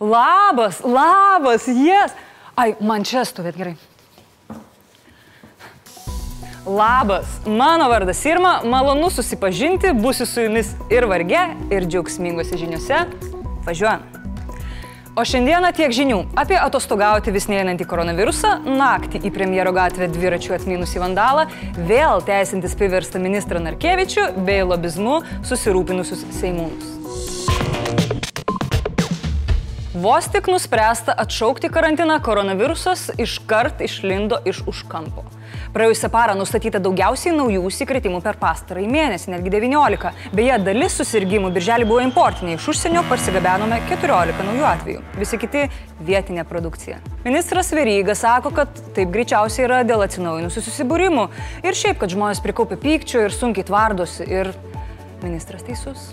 Labas, labas, jes. Yes. Ai, man čia stovėt gerai. Labas, mano vardas Irma, malonu susipažinti, būsiu su jumis ir varge, ir džiaugsmingose žiniuose. Važiuojam. O šiandieną tiek žinių apie atostogauti vis neeinantį koronavirusą, naktį į premjero gatvę dviračių atminusį vandalą, vėl teisintis priverstą ministrą Narkevičių bei lobizmu susirūpinusius Seimūnus. Vos tik nuspręsta atšaukti karantiną, koronavirusas iškart išlindo iš užkampo. Praėjusią parą nustatyta daugiausiai naujų užsikrėtimų per pastarąjį mėnesį, netgi 19. Beje, dalis susirgymų birželį buvo importiniai, iš užsienio parsigabenome 14 naujų atvejų. Visi kiti - vietinė produkcija. Ministras Veryga sako, kad taip greičiausiai yra dėl atsinaujinusių susibūrimų ir šiaip, kad žmonės prikaupia pykčio ir sunkiai tvardosi ir ministras teisus.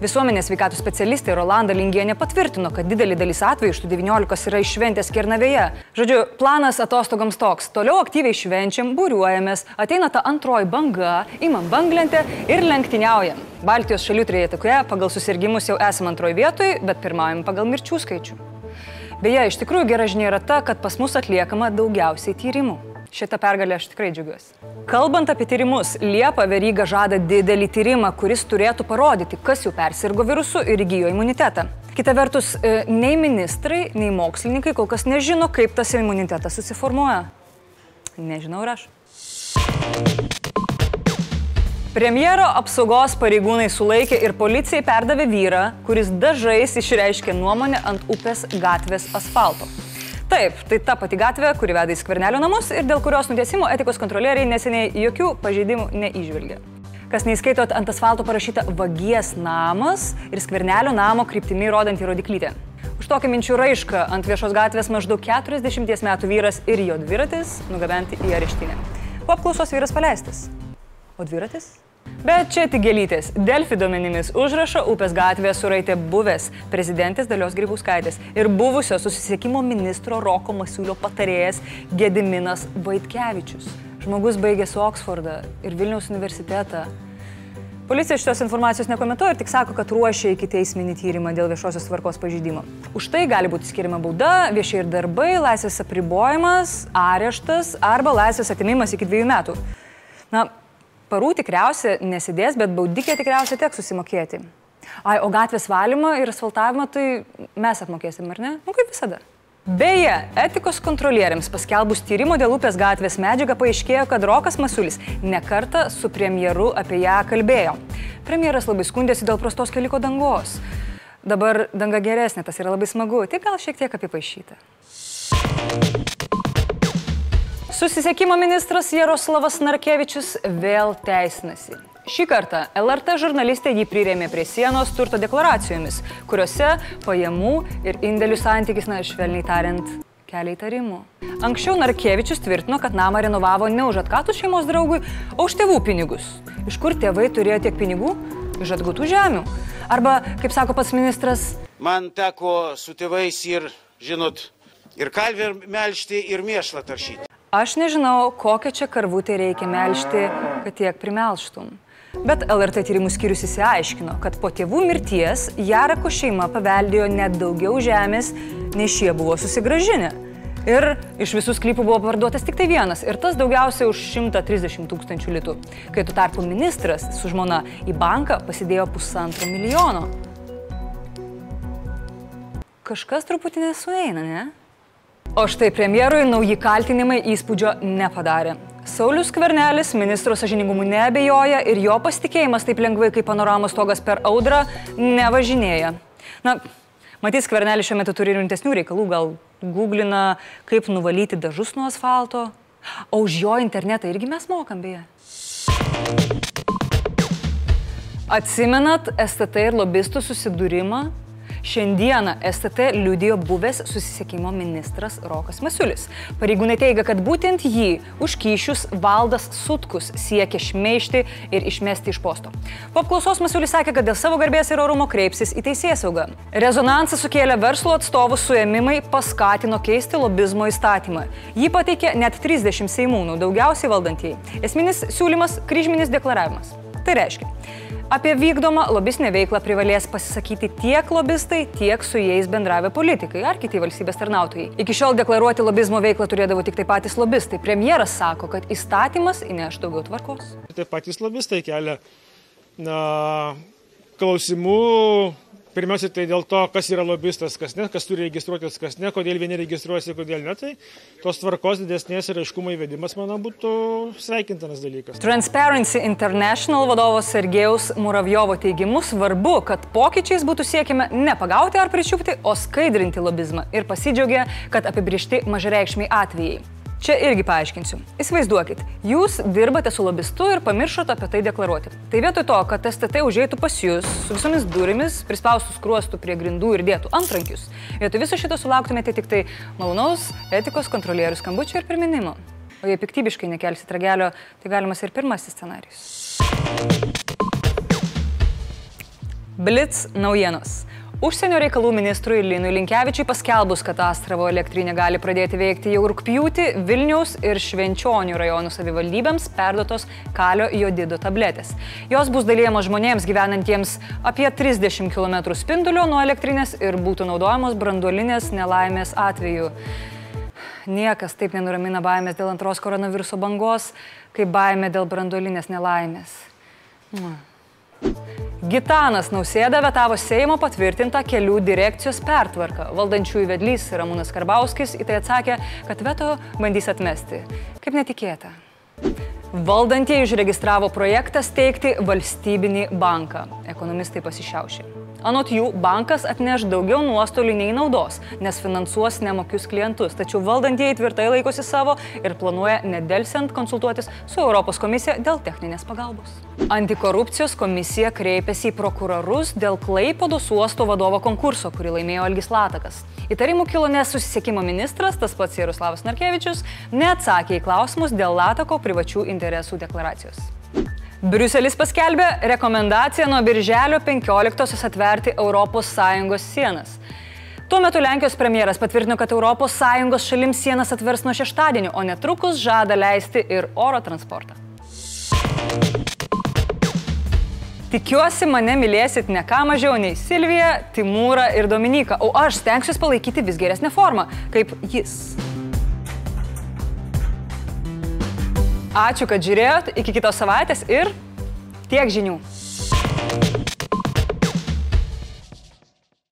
Visuomenės sveikatų specialistė Rolanda Lingienė patvirtino, kad didelį dalis atvejų iš tų 19 yra iššventęs Kernavėje. Žodžiu, planas atostogams toks. Toliau aktyviai švenčiam, būriuojamės, ateina ta antroji banga, imam banglentę ir lenktyniaujam. Baltijos šalių trejetoje pagal susirgymus jau esame antroji vietoje, bet pirmaujam pagal mirčių skaičių. Beje, iš tikrųjų gera žinia yra ta, kad pas mus atliekama daugiausiai tyrimų. Šitą pergalę aš tikrai džiugiuosi. Kalbant apie tyrimus, Liepa Veryga žada didelį tyrimą, kuris turėtų parodyti, kas jau persirgo virusu ir įgyjo imunitetą. Kita vertus, e, nei ministrai, nei mokslininkai kol kas nežino, kaip tas imunitetas susiformuoja. Nežinau ir aš. Premjero apsaugos pareigūnai sulaikė ir policijai perdavė vyrą, kuris dažais išreiškė nuomonę ant upės gatvės asfalto. Taip, tai ta pati gatvė, kuri veda į skvernelio namus ir dėl kurios nutiesimo etikos kontrolieriai neseniai jokių pažeidimų neižvelgė. Kas neįskaitot ant asfalto parašyta vagies namas ir skvernelio namo kryptimi rodantį rodiklytę. Už tokią minčių raišką ant viešos gatvės maždaug 40 metų vyras ir jo dviratis nugabenti į areštinę. Po apklausos vyras paleistas. O dviratis? Bet čia tik gelytės. Delfi duomenimis užrašo upės gatvėje suraitė buvęs prezidentės Dalios Grybauskaitės ir buvusio susisiekimo ministro Roko Masiulio patarėjas Gediminas Vaitkevičius. Žmogus baigęs Oksfordą ir Vilniaus universitetą. Policija šitos informacijos nekomentuoja ir tik sako, kad ruošia iki teisminį tyrimą dėl viešosios tvarkos pažydimo. Už tai gali būti skiriama bauda, viešiai ir darbai, laisvės apribojimas, areštas arba laisvės atimimas iki dviejų metų. Na, Parų tikriausiai nesidės, bet baudikė tikriausiai teks susimokėti. Ai, o gatvės valymą ir asfaltavimą tai mes apmokėsim, ar ne? Nu, kaip visada. Beje, etikos kontrolieriams paskelbus tyrimo dėl upės gatvės medžiagą paaiškėjo, kad Rokas Masulis nekarta su premjeru apie ją kalbėjo. Premjeras labai skundėsi dėl prastos keliko dangos. Dabar danga geresnė, tas yra labai smagu, tik gal šiek tiek apipaišyta. Susisiekimo ministras Jaroslavas Narkevičius vėl teisinasi. Šį kartą LRT žurnalistė jį prirėmė prie sienos turto deklaracijomis, kuriuose pajamų ir indėlių santykis, na, švelniai tariant, kelia įtarimų. Anksčiau Narkevičius tvirtino, kad namą renovavo ne už atkatų šeimos draugui, o už tėvų pinigus. Iš kur tėvai turėjo tiek pinigų? Iš atgautų žemių. Arba, kaip sako pats ministras, Man teko su tėvais ir, žinot, ir kalvę melžti, ir mėšlą taršyti. Aš nežinau, kokią čia karvutę reikia melžti, kad tiek primelštum. Bet LRT tyrimų skyrius įsiaiškino, kad po tėvų mirties Jarako šeima paveldėjo net daugiau žemės, nei šie buvo susigražinę. Ir iš visų sklypų buvo parduotas tik tai vienas, ir tas daugiausiai už 130 tūkstančių litų. Kai tuo tarpu ministras su žmona į banką pasidėjo pusantro milijono. Kažkas truputį nesueina, ne? O štai premjerui nauji kaltinimai įspūdžio nepadarė. Saulis Kvernelis ministro sažiningumu neabejoja ir jo pasitikėjimas taip lengvai kaip panoramos stogas per audrą nevažinėja. Na, matys Kvernelis šiuo metu turi rimtesnių reikalų, gal googlina, kaip nuvalyti dažus nuo asfalto. O už jo internetą irgi mes mokam beje. Atsimenat STT ir lobistų susidūrimą? Šiandieną STT liudijo buvęs susisiekimo ministras Rokas Masiulis. Pareigūnai teigia, kad būtent jį už kyšius valdas Sutkus siekia šmeišti ir išmesti iš posto. Po apklausos Masiulis sakė, kad dėl savo garbės ir orumo kreipsis į teisėsaugą. Rezonansą sukėlė verslo atstovų suėmimai, paskatino keisti lobizmo įstatymą. Jį pateikė net 30 seimūnų, daugiausiai valdantieji. Esminis siūlymas - kryžminis deklaravimas. Tai reiškia, Apie vykdomą lobistinę veiklą privalės pasisakyti tiek lobistai, tiek su jais bendravę politikai ar kiti valstybės tarnautojai. Iki šiol deklaruoti lobizmo veiklą turėdavo tik tai patys lobistai. Premjeras sako, kad įstatymas įneš daugiau tvarkos. Tai patys lobistai kelia na, klausimų Pirmiausia, tai dėl to, kas yra lobistas, kas ne, kas turi registruotis, kas ne, kodėl vieni registruojasi, kodėl ne. Tai tos tvarkos didesnės ir aiškumo įvedimas, manau, būtų sveikintinas dalykas. Transparency International vadovo Sergejaus Muravjovo teigimu svarbu, kad pokyčiais būtų siekime ne pagauti ar pričiupti, o skaidrinti lobizmą ir pasidžiaugia, kad apibriešti mažareikšmiai atvejai. Čia irgi paaiškinsiu. Įsivaizduokit, jūs dirbate su lobistu ir pamiršote apie tai deklaruoti. Tai vietoj to, kad STT užėjtų pas jūs su visomis durimis, prispaustų skruostų prie grindų ir dėtų antrankius, vietoj viso šito sulauktumėte tik tai malonaus etikos kontrolierių skambučio ir priminimo. O jei piktybiškai nekelsit ragelio, tai galimas ir pirmasis scenarius. Blitz naujienos. Užsienio reikalų ministrui Linui Linkevičiui paskelbus, kad Astravo elektrinė gali pradėti veikti jau rūpjūtį, Vilniaus ir Švenčionių rajonų savivaldybėms perdotos kalio jodido tabletės. Jos bus dalyjamos žmonėms gyvenantiems apie 30 km spindulio nuo elektrinės ir būtų naudojamos branduolinės nelaimės atveju. Niekas taip nenuramina baimės dėl antros koronaviruso bangos, kaip baimė dėl branduolinės nelaimės. Mm. Gitanas Nausėda vetavo Seimo patvirtintą kelių direkcijos pertvarką. Valdančiųjų vedlys Ramūnas Karbauskis į tai atsakė, kad veto bandys atmesti. Kaip netikėta. Valdantieji užregistravo projektą steigti valstybinį banką. Ekonomistai pasišiaušė. Anot jų, bankas atneš daugiau nuostolių nei naudos, nes finansuos nemokius klientus. Tačiau valdantieji tvirtai laikosi savo ir planuoja nedelsiant konsultuotis su Europos komisija dėl techninės pagalbos. Antikorupcijos komisija kreipėsi į prokurorus dėl Klaipodos uosto vadovo konkurso, kurį laimėjo Algis Latakas. Įtarimų kilo nes susisiekimo ministras, tas pats Jaroslavas Narkevičius, neatsakė į klausimus dėl Latako privačių interesų deklaracijos. Briuselis paskelbė rekomendaciją nuo birželio 15-osios atverti ES sienas. Tuo metu Lenkijos premjeras patvirtino, kad ES šalims sienas atvers nuo šeštadienio, o netrukus žada leisti ir oro transportą. Tikiuosi, mane mylėsit ne ką mažiau nei Silvija, Timūra ir Dominika, o aš stengsiuosi palaikyti vis geresnę formą, kaip jis. Ačiū, kad žiūrėjot, iki kitos savaitės ir tiek žinių.